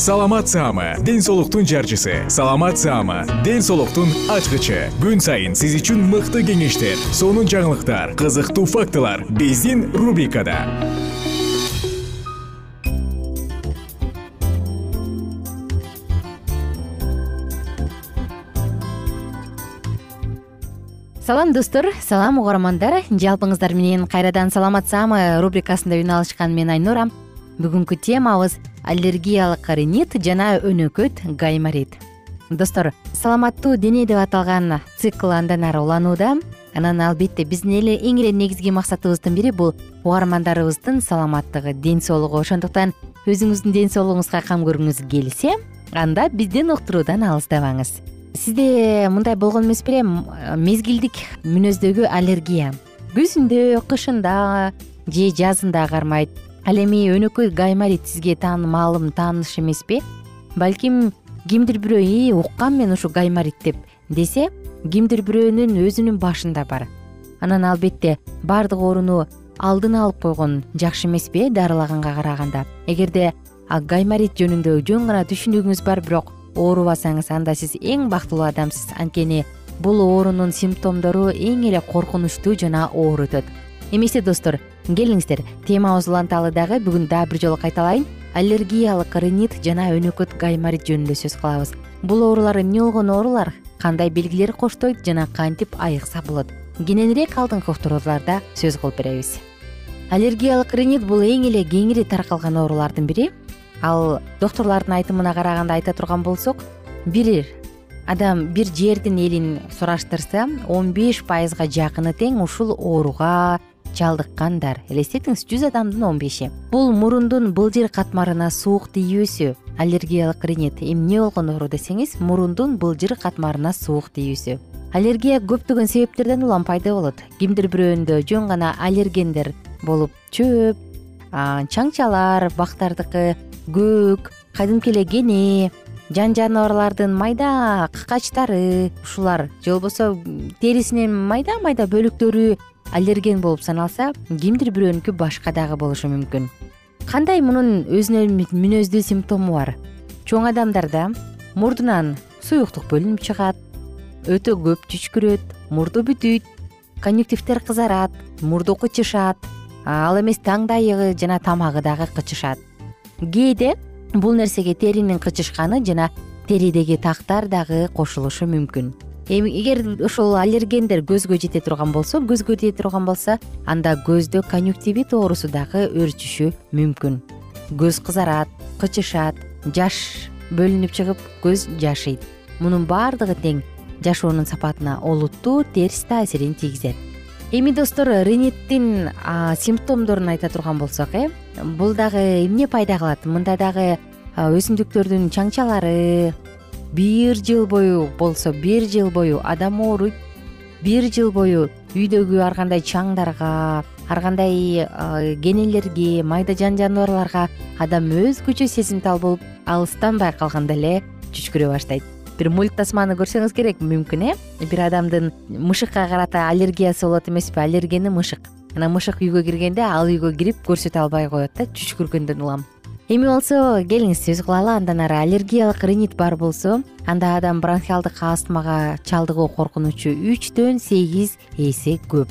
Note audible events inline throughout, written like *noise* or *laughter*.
саламат саама ден соолуктун жарчысы. Саламат саама ден соолуктун ачкычы. Күн сайын сиз үчүн мыкты кеңештер сонун жаңылыктар кызыктуу фактылар биздин рубрикада. Салам достор. Салам угармандар. Жалпыңыздар менен кайрадан саламат саама рубрикасында үн алышкан мен айнура бүгүнкү темабыз аллергиялык ринит жана өнөкөт гайморит. Достор саламаттуу дене деп аталган цикл андан ары уланууда. Анан албетте биздин эле эң эле негизги максатыбыздын бири бул угармандарыбыздын саламаттыгы ден соолугу. Ошондуктан өзүңүздүн ден соолугуңузга кам көргүңүз келсе анда бизден уктуруудан алыстабаңыз. Сизде мындай болгон эмес беле мезгилдик мүнөздөгү аллергия. Күзүндө кышында же жазында кармайт ал эми өнөкөй гайморит сизге маалым тааныш эмеспи? Балким кимдир бирөө и уккам мен ушу гайморит деп десе кимдир бирөөнүн өзүнүн башында бар. Анан албетте баардык ооруну алдын алып койгон жакшы эмеспи э дарылаганга караганда. Эгерде гайморит жөнүндө жөн гана түшүнүгүңүз бар бирок оорубасаңыз анда сиз эң бактылуу адамсыз. Анткени бул оорунун симптомдору эң эле коркунучтуу жана оор өтөт эмесе достор келиңиздер. Темабызды уланталы дагы бүгүн дагы бир жолу кайталайын. Аллергиялык ринит жана өнөкөт гайморит жөнүндө сөз кылабыз. Бул оорулар эмне болгон оорулар? Кандай белгилер коштойт жана кантип айыкса болот? Кененирээк алдыңкы уктурууларда сөз кылып беребиз. Аллергиялык ринит бул эң эле кеңири таркалган оорулардын бири. Ал докторлордун айтымына караганда айта турган болсок бир адам бир жердин элин сураштырса он беш пайызга жакыны тең ушул ооруга чалдыккандар элестетиңиз жүз адамдын он беши. Бул мурундун былжыр катмарына суук тийүүсү аллергиялык ринит эмне болгон оору десеңиз мурундун былжыр катмарына суук тийүүсү. Аллергия көптөгөн себептерден улам пайда болот. Кимдир бирөөндө жөн гана аллергендер болуп чөп чаңчалар бактардыкы көк кадимки эле кене жан жаныбарлардын майда кыкачтары ушулар же болбосо терисинин майда майда бөлүктөрү аллерген болуп саналса кимдир бирөөнүкү башка дагы болушу мүмкүн. Кандай мунун өзүнө мүнөздүү симптому бар? Чоң адамдарда мурдунан суюктук бөлүнүп чыгат өтө көп түчкүрөт мурду бүтүйт конъюктивдер кызарат мурду кычышат ал эмес таңдайыгы жана тамагы дагы кычышат. Кээде бул нерсеге теринин кычышканы жана теридеги тактар дагы кошулушу мүмкүн эми эгер ушул аллергендер көзгө жете турган болсо көзгө тие турган болсо анда көздө конъюктивит оорусу дагы өөрчүшү мүмкүн. Көз кызарат кычышат жаш бөлүнүп чыгып көз жашыйт. Мунун баардыгы тең жашоонун сапатына олуттуу терс таасирин тийгизет. Эми достор риниттин симптомдорун айта турган болсок э бул дагы эмне пайда кылат? Мында дагы өсүмдүктөрдүн чаңчалары бир жыл бою болсо бир жыл бою адам ооруйт бир жыл бою үйдөгү ар кандай чаңдарга ар кандай кенелерге майда жан жаныбарларга адам өзгөчө сезимтал болуп алыстан байкалганда эле чүчкүрө баштайт. Бир мульт тасманы көрсөңүз керек мүмкүн э? Бир адамдын мышыкка карата аллергиясы болот эмеспи? Аллергени мышык. Анан мышык үйгө киргенде ал үйгө кирип көрсөтө албай коет да чүчкүргөндөн улам эми болсо келиңиз сөз кылалы андан ары аллергиялык ринит бар болсо анда адам бронхиалдык астмага чалдыгуу коркунучу үчтөн сегиз эсе көп.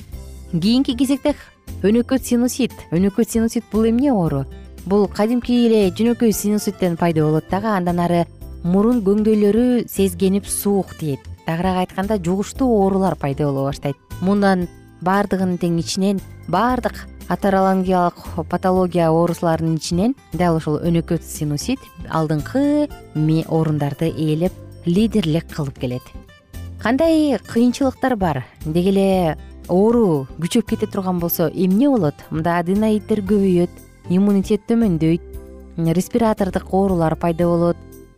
Кийинки кезекте өнөкөт синусит. Өнөкөт синусит бул эмне оору? Бул кадимки эле жөнөкөй синуситтен пайда болот дагы андан ары мурун көңдөйлөрү сезгенип суук тиет тагыраак айтканда жугуштуу оорулар пайда боло баштайт. Мындан баардыгынын тең ичинен баардык атерологиялык патология оорусулардын ичинен дал ушул өнөкөт синусит алдыңкы орундарды ээлеп лидерлик кылып келет. Кандай кыйынчылыктар бар? Деги эле оору күчөп кете турган болсо эмне болот? Мында аденоиддер көбөйөт иммунитет төмөндөйт респиратордук оорулар пайда болот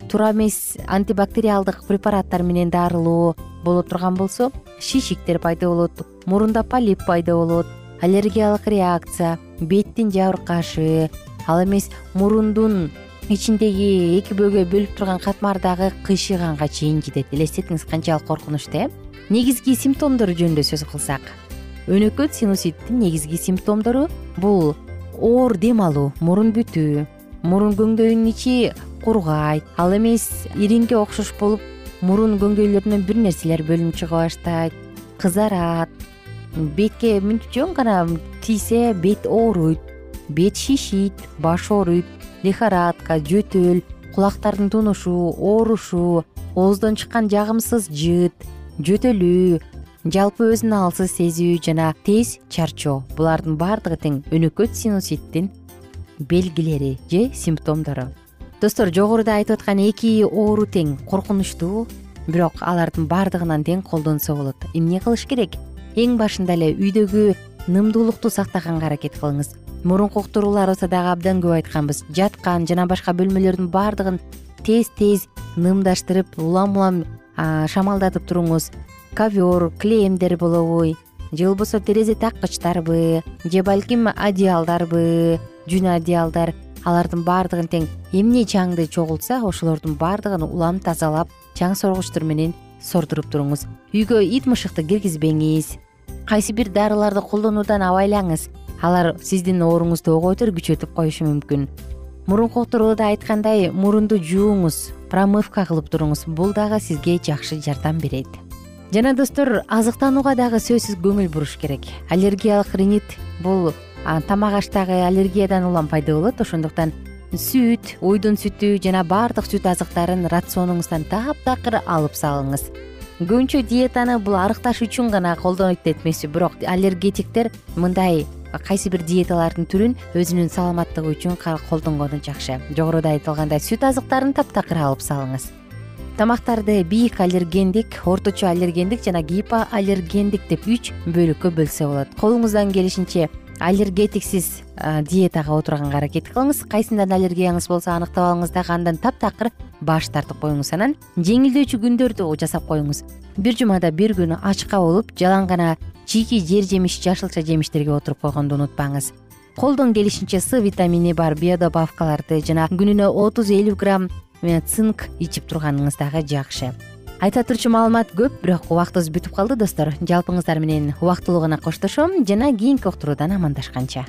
туура эмес антибактериалдык препараттар менен дарылоо боло турган болсо шишиктер пайда болот мурунда полип пайда болот аллергиялык реакция беттин жабыркашы ал эмес мурундун ичиндеги эки бөлгө бөлүп турган катмардагы кыйшыйганга чейин жетет элестетиңиз канчалык коркунучту э негизги симптомдору жөнүндө сөз кылсак. Өнөкөт синуситтин негизги симптомдору бул оор дем алуу мурун бүтүү мурун көңдөйүнүн ичи кургайт. Ал эмес ириңге окшош болуп мурун көңдөйлөрүнөн бир нерселер бөлүнүп чыга баштайт. Кызарат бетке мынтип жөн гана тийсе бет ооруйт бет шишийт баш ооруйт лихорадка жөтөл кулактардын тунушу оорушуу ооздон чыккан жагымсыз жыт жөтөлүү жалпы өзүн алсыз сезүү жана тез чарчоо. Булардын баардыгы тең өнөкөт синуситтин белгилери же симптомдору. Достор жогоруда айтып аткан эки оору тең коркунучтуу бирок алардын баардыгынан тең колдонсо болот. Эмне кылыш керек эң башында эле үйдөгү нымдуулукту сактаганга аракет кылыңыз. Мурунку уктурууларыбызда дагы абдан көп айтканбыз. Жаткан жана башка бөлмөлөрдүн баардыгын тез тез нымдаштырып улам улам шамалдатып туруңуз. Ковер клеемдер болобу же болбосо терезе таккычтарбы же балким одеялдарбы жүн одеялдар. Алардын баардыгын тең эмне чаңды чогултса ошолордун баардыгын улам тазалап чаң соргучтор менен сордуруп туруңуз. Үйгө ит мышыкты киргизбеңиз. Кайсы бир дарыларды колдонуудан абайлаңыз. Алар сиздин ооруңузду огойтор күчөтүп коюшу мүмкүн. Мурунку уктурууда айткандай мурунду жууңуз промывка кылып туруңуз. Бул дагы сизге жакшы жардам берет. Жана достор азыктанууга дагы сөзсүз көңүл буруш керек. Аллергиялык ринит бул тамак аштагы аллергиядан улам пайда болот. Ошондуктан сүт уйдун сүтү жана баардык сүт азыктарын рационуңуздан таптакыр алып салыңыз. Көбүнчө диетаны бул арыкташ үчүн гана колдонойт эмеспи бирок аллергетиктер мындай кайсы бир диеталардын түрүн өзүнүн саламаттыгы үчүн колдонгону жакшы. Жогоруда айтылгандай сүт азыктарын таптакыр алып салыңыз. Тамактарды бийик аллергендик орточо аллергендик жана гипоаллергендик деп үч бөлүккө бөлсө болот. Колуңуздан келишинче аллергетиксиз диетага отурганга аракет кылыңыз. Кайсындан аллергияңыз болсо аныктап алыңыз дагы андан таптакыр баш тартып коюңуз анан жеңилдөөчү күндөрдү жасап коюңуз. Бир жумада бир күн ачка болуп жалаң гана чийки жер жемиш жашылча жемиштерге отуруп койгонду унутпаңыз. Колдон келишинче с витамини бар биодобавкаларды жана күнүнө отуз элүү грамм цинк ичип турганыңыз дагы жакшы айта турчу маалымат көп бирок убактыбыз бүтүп калды достор. Жалпыңыздар менен убактылуу гана коштошом жана кийинки уктуруудан амандашканча.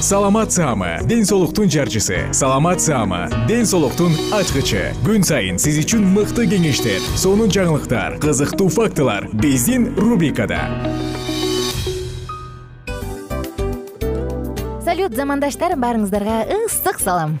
Саламат саама ден соолуктун жарчысы. Саламат саама ден соолуктун ачкычы. Күн сайын сиз үчүн мыкты кеңештер сонун жаңылыктар кызыктуу фактылар биздин рубрикада. Салют замандаштар баарыңыздарга ысык салам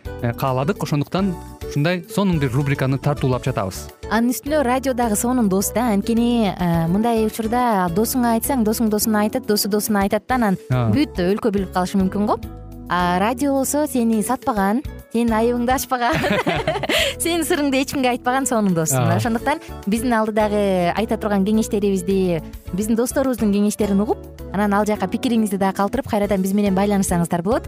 кааладык. Ошондуктан ушундай сонун бир рубриканы тартуулап жатабыз. Анын үстүнө радио дагы сонун дос да. Анткени э, мындай учурда досуңа айтсаң досуң досуна айтат досу досуна айтат да анан бүт өлкө билип калышы мүмкүн го. А радио болсо сени сатпаган сенин айыбыңды ачпаган *laughs* сенин сырыңды эч кимге айтпаган сонун дос мына ошондуктан биздин алдыдагы айта турган кеңештерибизди биздин досторубуздун кеңештерин угуп анан ал жака пикириңизди дагы калтырып кайрадан биз менен байланышсаңыздар болот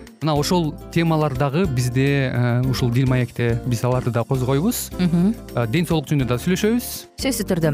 мына ошол темалар дагы бизде э, ушул дил маекте биз аларды да козгойбуз. Ден соолук жөнүндө да сүйлөшөбүз. Сөзсүз түрдө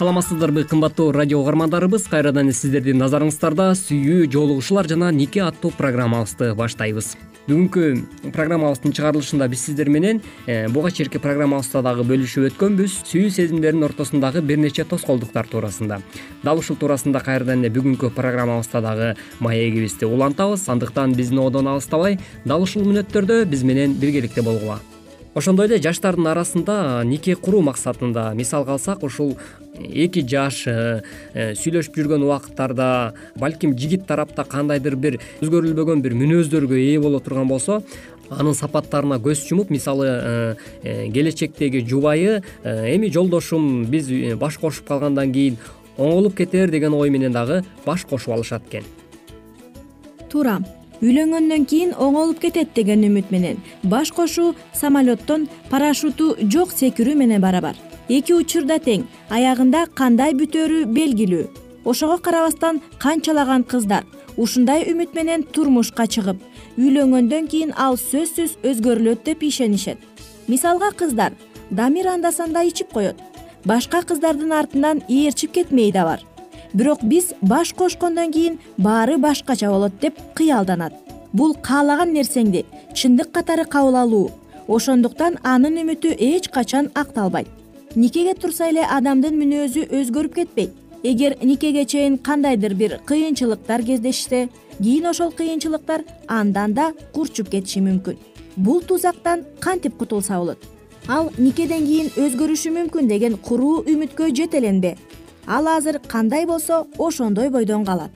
саламатсыздарбы кымбаттуу радио угармандарыбыз. Кайрадан эле сиздердин назарыңыздарда сүйүү жолугушуулар жана нике аттуу программабызды баштайбыз. Бүгүнкү программабыздын чыгарылышында биз сиздер менен э, буга чейинки программабызда дагы бөлүшүп өткөнбүз. Сүйүү сезимдердин ортосундагы бир нече тоскоолдуктар туурасында. Дал ушул туурасында кайрадан эле бүгүнкү программабызда дагы маегибизди улантабыз. Андыктан биздин оодон алыстабай дал ушул мүнөттөрдө биз менен биргеликте болгула ошондой эле жаштардын арасында нике куруу максатында мисалга алсак ушул эки жаш э, э, сүйлөшүп жүргөн убакыттарда балким жигит тарапта кандайдыр бир өзгөрүлбөгөн бир мүнөздөргө ээ боло турган болсо анын сапаттарына көз жумуп мисалы э, келечектеги жубайы эми жолдошум биз баш кошуп калгандан кийин оңолуп кетер деген ой менен дагы баш кошуп алышат экен. Туура үйлөнгөндөн кийин оңолуп кетет деген үмүт менен. Баш кошуу самолеттон парашюту жок секирүү менен барабар. Эки учурда тең. Аягында кандай бүтөөрү белгилүү. Ошого карабастан канчалаган кыздар. Ушундай үмүт менен турмушка чыгып үйлөнгөндөн кийин ал сөзсүз өзгөрүлөт деп ишенишет. Мисалга кыздар дамир анда санда ичип коет. Башка кыздардын артынан ээрчип кетмей да бар бирок биз баш кошкондон кийин баары башкача болот деп кыялданат. Бул каалаган нерсеңди чындык катары кабыл алуу ошондуктан анын үмүтү эч качан акталбайт. Никеге турса эле адамдын мүнөзү өзгөрүп кетпейт. Эгер никеге чейин кандайдыр бир кыйынчылыктар кездешсе кийин ошол кыйынчылыктар андан да курчуп кетиши мүмкүн. Бул тузактан кантип кутулса болот? Ал никеден кийин өзгөрүшү мүмкүн деген куруу үмүткө жетеленбе ал азыр кандай болсо ошондой бойдон калат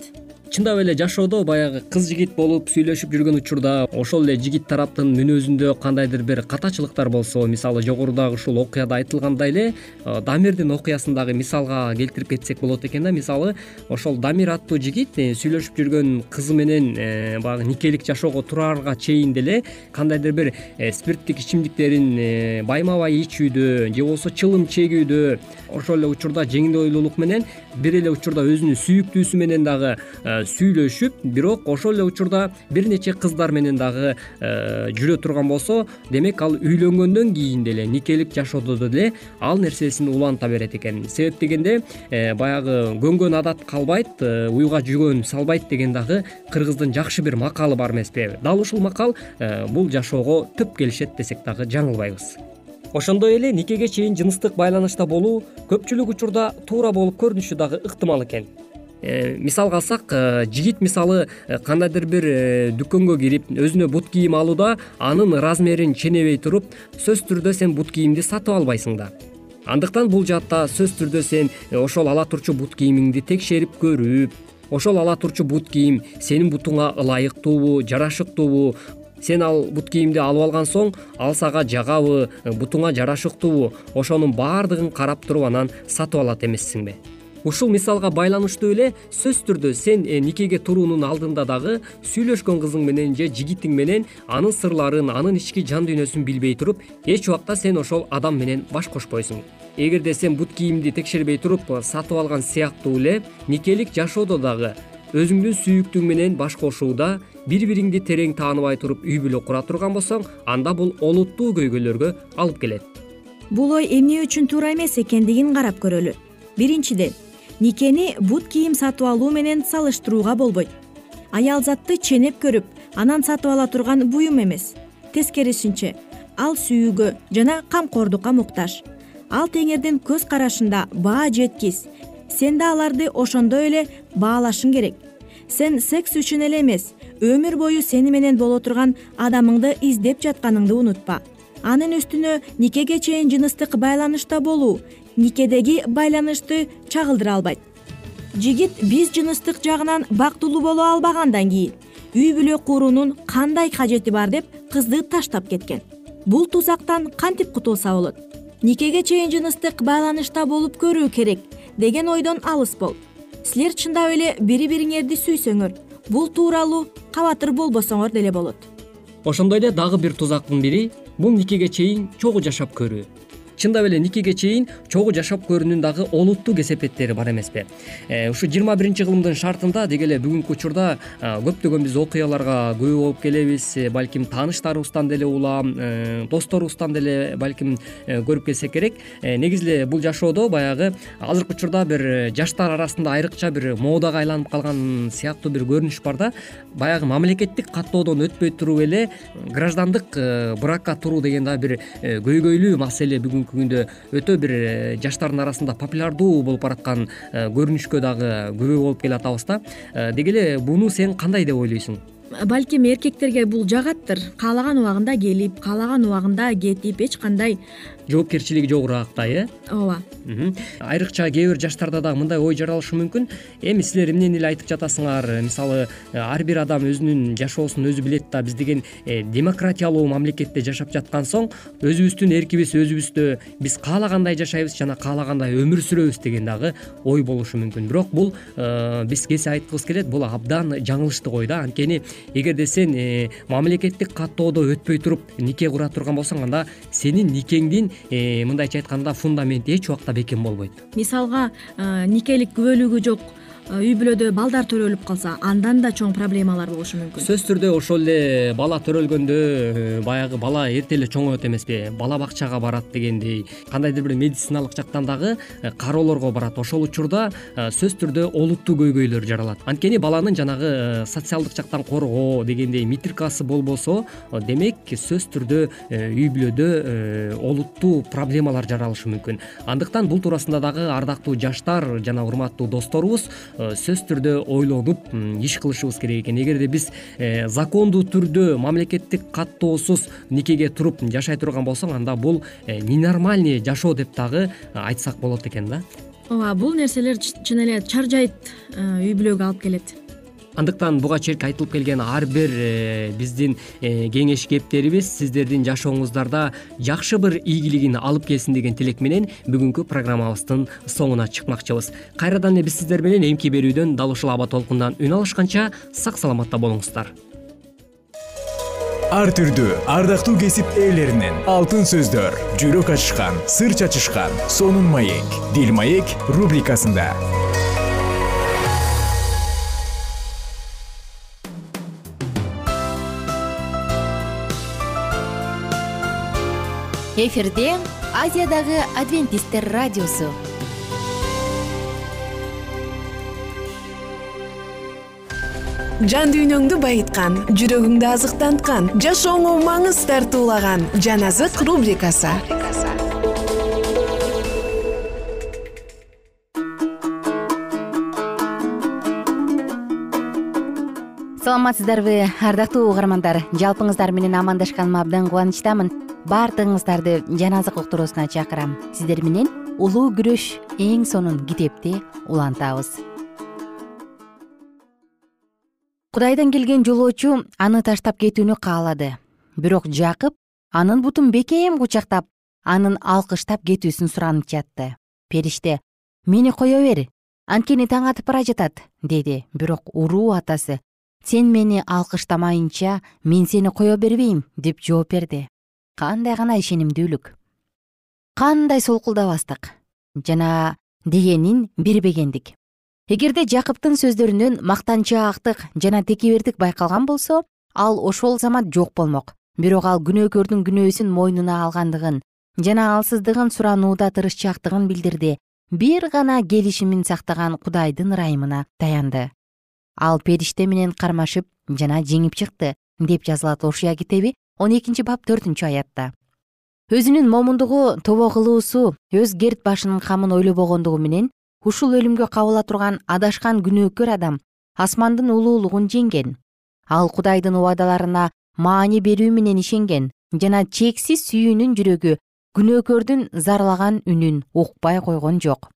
чындап эле жашоодо баягы кыз жигит болуп сүйлөшүп жүргөн учурда ошол эле жигит тараптын мүнөзүндө кандайдыр бир катачылыктар болсо мисалы жогорудагы ушул окуяда айтылгандай эле э, дамирдин окуясын дагы мисалга келтирип кетсек болот экен да. Мисалы ошол дамир аттуу жигит э, сүйлөшүп жүргөн кызы менен э, баягы никелик жашоого тураарга чейин деле кандайдыр бир спирттик ичимдиктерин байма бай ичүүдө же болбосо чылым чегүүдө ошол эле учурда жеңил ойлуулук менен бир эле учурда өзүнүн сүйүктүүсү менен дагы сүйлөшүп бирок ошол эле учурда бир нече кыздар менен дагы э, жүрө турган болсо демек ал үйлөнгөндөн кийин деле никелик жашоодо деле ал нерсесин уланта берет экен. Себеп дегенде э, баягы көнгөн адат калбайт э, уйга жүгөн салбайт деген дагы кыргыздын жакшы бир макалы бар эмеспи. Дал ушул макал бул жашоого түп келишет десек дагы жаңылбайбыз. Ошондой эле никеге чейин жыныстык байланышта болуу көпчүлүк учурда туура болуп көрүнүшү дагы ыктымал экен мисалга алсак э, жигит мисалы э, кандайдыр бир дүкөнгө кирип өзүнө бут кийим алууда анын размерин ченебей туруп сөзсүз түрдө сен бут кийимди сатып албайсың да. Андыктан бул жаатта сөзсүз түрдө сен ошол ала турчу бут кийимиңди текшерип көрүп ошол ала турчу бут кийим сенин бутуңа ылайыктуубу жарашыктуубу сен ал бут кийимди алып алган соң ал сага жагабы бутуңа жарашыктуубу ошонун баардыгын карап туруп анан сатып алат эмессиңби ушул мисалга байланыштуу эле сөзсүз түрдө сен э, никеге туруунун алдында дагы сүйлөшкөн кызың менен же жигитиң менен анын сырларын анын ички жан дүйнөсүн билбей туруп эч убакта сен ошол адам менен баш кошпойсуң. Эгерде сен бут кийимди текшербей туруп э, сатып алган сыяктуу эле никелик жашоодо дагы өзүңдүн сүйүктүүң менен баш кошууда бири бириңди терең тааныбай туруп үй бүлө кура турган болсоң анда бул олуттуу көйгөйлөргө алып келет. Бул ой эмне үчүн туура эмес экендигин карап көрөлү. Биринчиден никени бут кийим сатып алуу менен салыштырууга болбойт. Аял затты ченеп көрүп анан сатып ала турган буюм эмес. Тескерисинче ал сүйүүгө жана камкордукка муктаж. Ал теңирдин көз карашында баа жеткис. Сен да аларды ошондой эле баалашың керек. Сен секс үчүн эле эмес өмүр бою сени менен боло турган адамыңды издеп жатканыңды унутпа. Анын үстүнө никеге чейин жыныстык байланышта болуу никедеги байланышты чагылдыра албайт. Жигит биз жыныстык жагынан бактылуу боло албагандан кийин үй бүлө куруунун кандай кажети бар деп кызды таштап кеткен. Бул тузактан кантип кутулса болот? Никеге чейин жыныстык байланышта болуп көрүү керек деген ойдон алыс бол. Силер чындап эле бири бириңерди сүйсөңөр бул тууралуу кабатыр болбосоңор деле болот. Ошондой эле дагы бир тузактын бири бул никеге чейин чогуу жашап көрүү чындап эле никеге чейин чогуу жашап көрүүнүн дагы олуттуу кесепеттери бар эмеспи. Э, ушу жыйырма биринчи кылымдын шартында деги эле бүгүнкү учурда көптөгөн биз окуяларга күбө болуп келебиз. Э, балким тааныштарыбыздан деле улам э, досторубуздан деле балким көрүп келсек керек. Негизи эле бул жашоодо баягы азыркы учурда бир жаштар арасында айрыкча бир модага айланып калган сыяктуу бир көрүнүш бар да. Баягы мамлекеттик каттоодон өтпөй туруп эле граждандык бракка туруу деген дагы бир көйгөйлүү маселе күндө өтө бир э, жаштардын арасында популярдуу болуп бараткан э, көрүнүшкө дагы күбө болуп келатабыз да. Э, деги эле буну сен кандай деп ойлойсуң? Балким эркектерге бул жагаттыр. Каалаган убагында келип каалаган убагында кетип эч кандай жоопкерчилиги жогураактай э? Ооба. Айрыкча кээ бир жаштарда дагы мындай ой жаралышы мүмкүн. Эми силер эмнени эле айтып жатасыңар? Мисалы ар бир адам өзүнүн жашоосун өзү билет да биз деген э, демократиялуу мамлекетте жашап жаткан соң өзүбүздүн эркибиз өзүбүздө биз каалагандай жашайбыз жана каалагандай өмүр сүрөбүз деген дагы ой болушу мүмкүн. Бирок бул э, биз кесе айткыбыз келет бул абдан жаңылыштык ой да. Анткени эгерде сен э, мамлекеттик каттоодо өтпөй туруп нике кура турган болсоң анда сенин никеңдин Э, мындайча айтканда фундаменти эч убакта бекем болбойт. Мисалга э, никелик күбөлүгү жок. Э, үй бүлөдө балдар төрөлүп калса андан да чоң проблемалар болушу мүмкүн. Сөзсүз түрдө ошол эле бала төрөлгөндө э, баягы бала эрте эле чоңоет эмеспи. Бала бакчага барат дегендей кандайдыр бир медициналык жактан дагы э, кароолорго барат. Ошол учурда сөзсүз түрдө олуттуу көйгөйлөр жаралат. Анткени баланын жанагы социалдык жактан коргоо дегендей митркасы болбосо демек сөзсүз түрдө үй бүлөдө олуттуу проблемалар жаралышы мүмкүн. Андыктан бул туурасында дагы ардактуу жаштар жана урматтуу досторубуз Э, сөзсүз түрдө ойлонуп иш кылышыбыз керек экен. Эгерде биз э, закондуу түрдө мамлекеттик каттоосуз никеге туруп жашай турган болсоң анда бул э, ненормальный жашоо деп дагы айтсак болот экен да. Ооба бул нерселер чын эле чаржайыт үй бүлөгө алып келет андыктан буга чейинки айтылып келген ар бир э, биздин э, кеңеш кептерибиз сиздердин жашооңуздарда жакшы бир ийгилигин алып келсин деген тилек менен бүгүнкү программабыздын соңуна чыкмакчыбыз. Кайрадан эле биз сиздер менен эмки берүүдөн дал ушул аба толкундан үн алышканча сак саламатта болуңуздар. Ар түрдүү ардактуу кесип ээлеринен алтын сөздөр жүрөк ачышкан сыр чачышкан сонун маек дил маек рубрикасында эфирде азиядагы адвентисттер радиосу. Жан дүйнөңдү байыткан жүрөгүңдү азыктанткан жашооңо маңыз тартуулаган жан азык рубрикасы. Саламатсыздарбы ардактуу угармандар. Жалпыңыздар менен амандашканыма абдан кубанычтамын баардыгыңыздарды жан азык уктуруусуна чакырам. Сиздер менен улуу күрөш эң сонун китепти улантабыз. Кудайдан келген жолоочу аны таштап кетүүнү каалады. Бирок жакып анын бутун бекем кучактап анын алкыштап кетүүсүн суранып жатты. Периште мени кое бер анткени таң атып бара жатат деди. Бирок уруу атасы сен мени алкыштамайынча мен сени кое бербейм деп жооп берди кандай гана ишенимдүүлүк. Кандай солкулдабастык жана дегенин бербегендик. Эгерде жакыптын сөздөрүнөн мактанчаактык жана текебердик байкалган болсо ал ошол замат жок болмок. Бирок ал күнөөкөрдүн күнөөсүн мойнуна алгандыгын жана алсыздыгын суранууда тырышчаактыгын билдирди. Бир гана келишимин сактаган кудайдын ырайымына таянды. Ал периште менен кармашып жана жеңип чыкты деп жазылат ошуя китеби он экинчи бап төртүнчү аятта. Өзүнүн момундугу тобо кылуусу өз керт башынын камын ойлобогондугу менен ушул өлүмгө кабыла турган адашкан күнөөкөр адам асмандын улуулугун жеңген. Ал кудайдын убадаларына маани берүү менен ишенген жана чексиз сүйүүнүн жүрөгү күнөөкөрдүн зарлаган үнүн укпай койгон жок.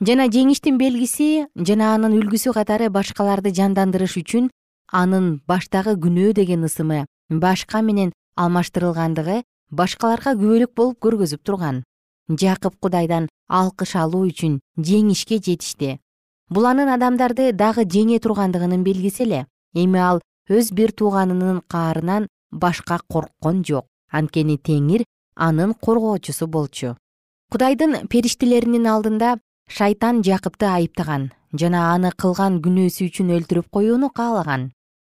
Жана жеңиштин белгиси жана анын үлгүсү катары башкаларды жандандырыш үчүн анын баштагы күнөө деген ысымы башка менен алмаштырылгандыгы башкаларга күбөлүк болуп көргөзүп турган. Жакып кудайдан алкыш алуу үчүн жеңишке жетишти. Бул анын адамдарды дагы жеңе тургандыгынын белгиси эле эми ал өз бир тууганынын каарынан башка корккон жок. Анткени теңир анын коргоочусу болчу. Кудайдын периштелеринин алдында шайтан жакыпты айыптаган жана аны кылган күнөөсү үчүн өлтүрүп коюуну каалаган.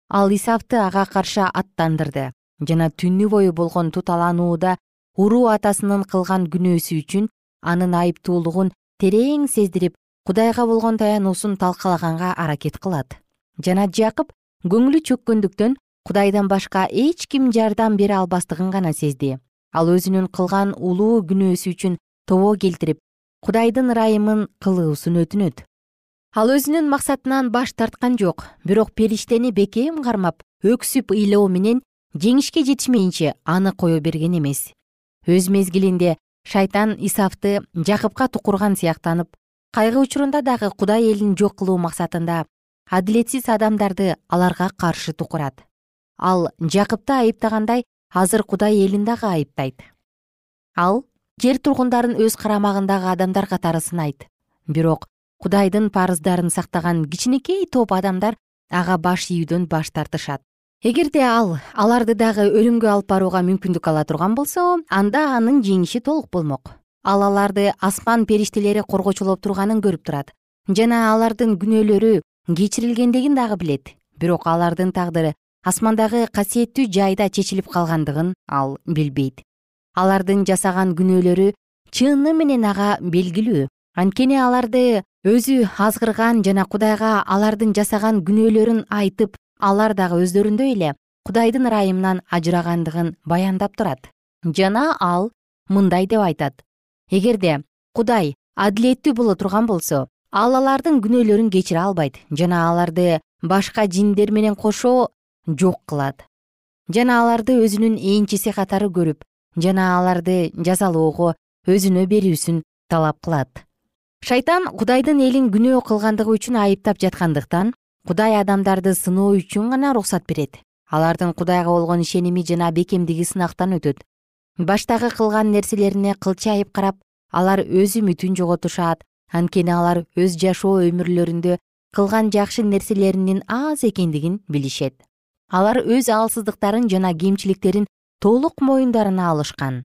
Ал исавты ага каршы аттандырды жана түнү бою болгон туталанууда уруу атасынын кылган күнөөсү үчүн анын айыптуулугун терең сездирип кудайга болгон таянуусун талкалаганга аракет кылат. Жана жакып көңүлү чөккөндүктөн кудайдан башка эч ким жардам бере албастыгын гана сезди. Ал өзүнүн кылган улуу күнөөсү үчүн тобо келтирип кудайдын ырайымын кылуусун өтүнөт. Ал өзүнүн максатынан баш тарткан жок бирок периштени бекем кармап өксүп ыйлоо менен жеңишке жетишмейинче аны кое берген эмес. Өз мезгилинде шайтан исавты жакыпка тукурган сыяктанып кайгы учурунда дагы кудай элин жок кылуу максатында адилетсиз адамдарды аларга каршы тукурат. Ал жакыпты айыптагандай азыр кудай элин дагы айыптайт. Ал жер тургундарын өз карамагындагы адамдар катары сынайт. Бирок кудайдын парыздарын сактаган кичинекей топ адамдар ага баш ийүүдөн баш тартышат эгерде ал аларды дагы өлүмгө алып барууга мүмкүндүк ала турган болсо анда анын жеңиши толук болмок. Ал аларды асман периштелери коргочулоп турганын көрүп турат. Жана алардын күнөөлөрү кечирилгендигин дагы билет. Бирок алардын тагдыры асмандагы касиеттүү жайда чечилип калгандыгын ал билбейт. Алардын жасаган күнөөлөрү чыны менен ага белгилүү. Анткени аларды өзү азгырган жана кудайга алардын жасаган күнөөлөрүн айтып алар дагы өздөрүндөй эле кудайдын ырайымынан ажырагандыгын баяндап турат жана ал мындай деп айтат. Эгерде кудай адилеттүү боло турган болсо ал алардын күнөөлөрүн кечире албайт жана аларды башка жиндер менен кошо жок кылат. Жана аларды өзүнүн ээнчиси катары көрүп жана аларды жазалоого өзүнө берүүсүн талап кылат. Шайтан кудайдын элин күнөө кылгандыгы үчүн айыптап жаткандыктан кудай адамдарды сыноо үчүн гана уруксат берет. Алардын кудайга болгон ишеними жана бекемдиги сынактан өтөт. Баштагы кылган нерселерине кылчайып карап алар өз үмүтүн жоготушат. Анткени алар өз жашоо өмүрлөрүндө кылган жакшы нерселеринин аз экендигин билишет. Алар өз алсыздыктарын жана кемчиликтерин толук моюндарына алышкан.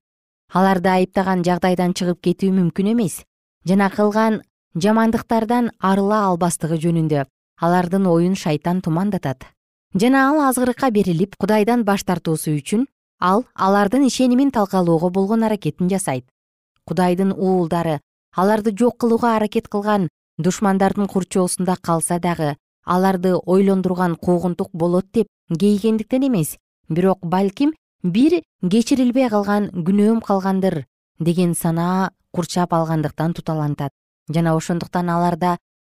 Аларды айыптаган жагдайдан чыгып кетүү мүмкүн эмес жана кылган жамандыктардан арыла албастыгы жөнүндө алардын оюн шайтан тумандатат. Жана ал азгырыкка берилип кудайдан баш тартуусу үчүн ал алардын ишенимин талкалоого болгон аракетин жасайт. Кудайдын уулдары аларды жок кылууга аракет кылган душмандардын курчоосунда калса дагы аларды ойлондурган куугунтук болот деп кейгендиктен эмес. Бирок балким бир кечирилбей калган күнөөм калгандыр деген санаа курчап алгандыктан туталантат. Жана ошондуктан аларда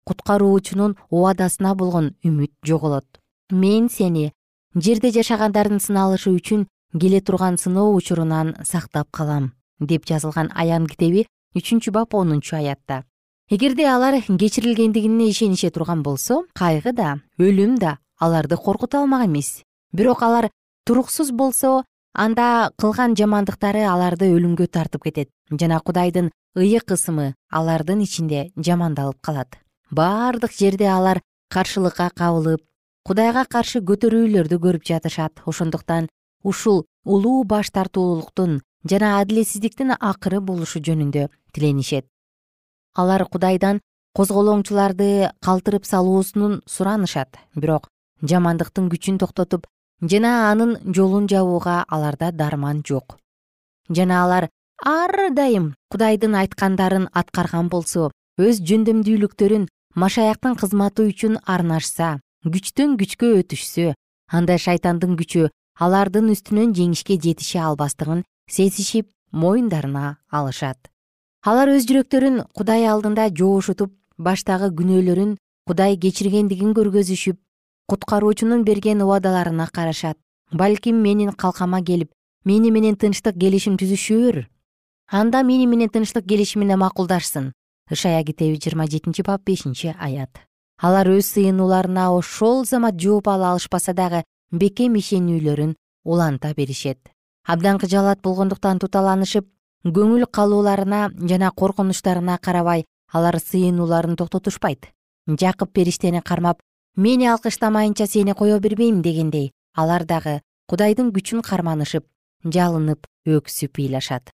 куткаруучунун убадасына болгон үмүт жоголот. Мен сени жерде жашагандардын сыналышы үчүн келе турган сыноо учурунан сактап калам деп жазылган аян китеби үчүнчү бап онунчу аятта. Эгерде алар кечирилгендигине ишенише турган болсо кайгы да өлүм да аларды коркута алмак эмес. Бирок алар туруксуз болсо анда кылган жамандыктары аларды өлүмгө тартып кетет жана кудайдын ыйык ысымы алардын ичинде жамандалып калат баардык жерде алар каршылыкка кабылып кудайга каршы көтөрүүлөрдү көрүп жатышат. Ошондуктан ушул улуу баш тартуулуктун жана адилетсиздиктин акыры болушу жөнүндө тиленишет. Алар кудайдан козголоңчуларды калтырып салуусун суранышат. Бирок жамандыктын күчүн токтотуп жана анын жолун жабууга аларда дарман жок. Жана алар ар дайым кудайдын айткандарын аткарган болсо өз жөндөмдүүлүктөрүн машаяктын кызматы үчүн арнашса күчтөн күчкө өтүшсө анда шайтандын күчү алардын үстүнөн жеңишке жетише албастыгын сезишип моюндарына алышат. Алар өз жүрөктөрүн кудай алдында жоошутуп баштагы күнөөлөрүн кудай кечиргендигин көргөзүшүп куткаруучунун берген убадаларына карашат. Балким менин калкама келип мени менен тынчтык келишим түзүшөр анда мени менен тынчтык келишимине макулдашсын ышая китеби жыйырма жетинчи бап бешинчи аят. Алар өз сыйынууларына ошол замат жооп ала алышпаса дагы бекем ишенүүлөрүн уланта беришет. Абдан кыжаалат болгондуктан туталанышып көңүл калууларына жана коркунучтарына карабай алар сыйынууларын токтотушпайт. Жакып периштени кармап мени алкыштамайынча сени кое бербейм дегендей алар дагы кудайдын күчүн карманышып жалынып өксүп ыйлашат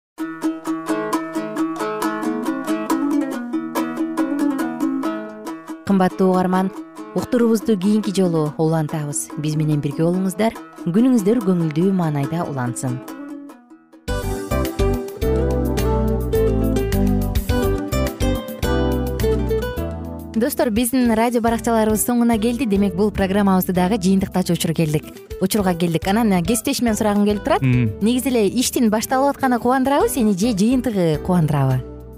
кымбаттуу угарман уктуруубузду кийинки жолу улантабыз. Биз менен бирге болуңуздар күнүңүздөр көңүлдүү маанайда улансын. Достор биздин радио баракчаларыбыз соңуна келди. Демек бул программабызды дагы жыйынтыктачу учур келдик. Учурга келдик. Анан кесиптешимден сурагым келип турат. Негизи эле иштин башталып атканы кубандырабы сени же жыйынтыгы кубандырабы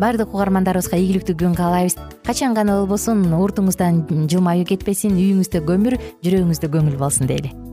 баардык угармандарыбызга ийгиликтүү күн каалайбыз. Качан гана болбосун уртуңуздан жылмаюу кетпесин үйүңүздө көмүр жүрөгүңүздө көңүл болсун дейли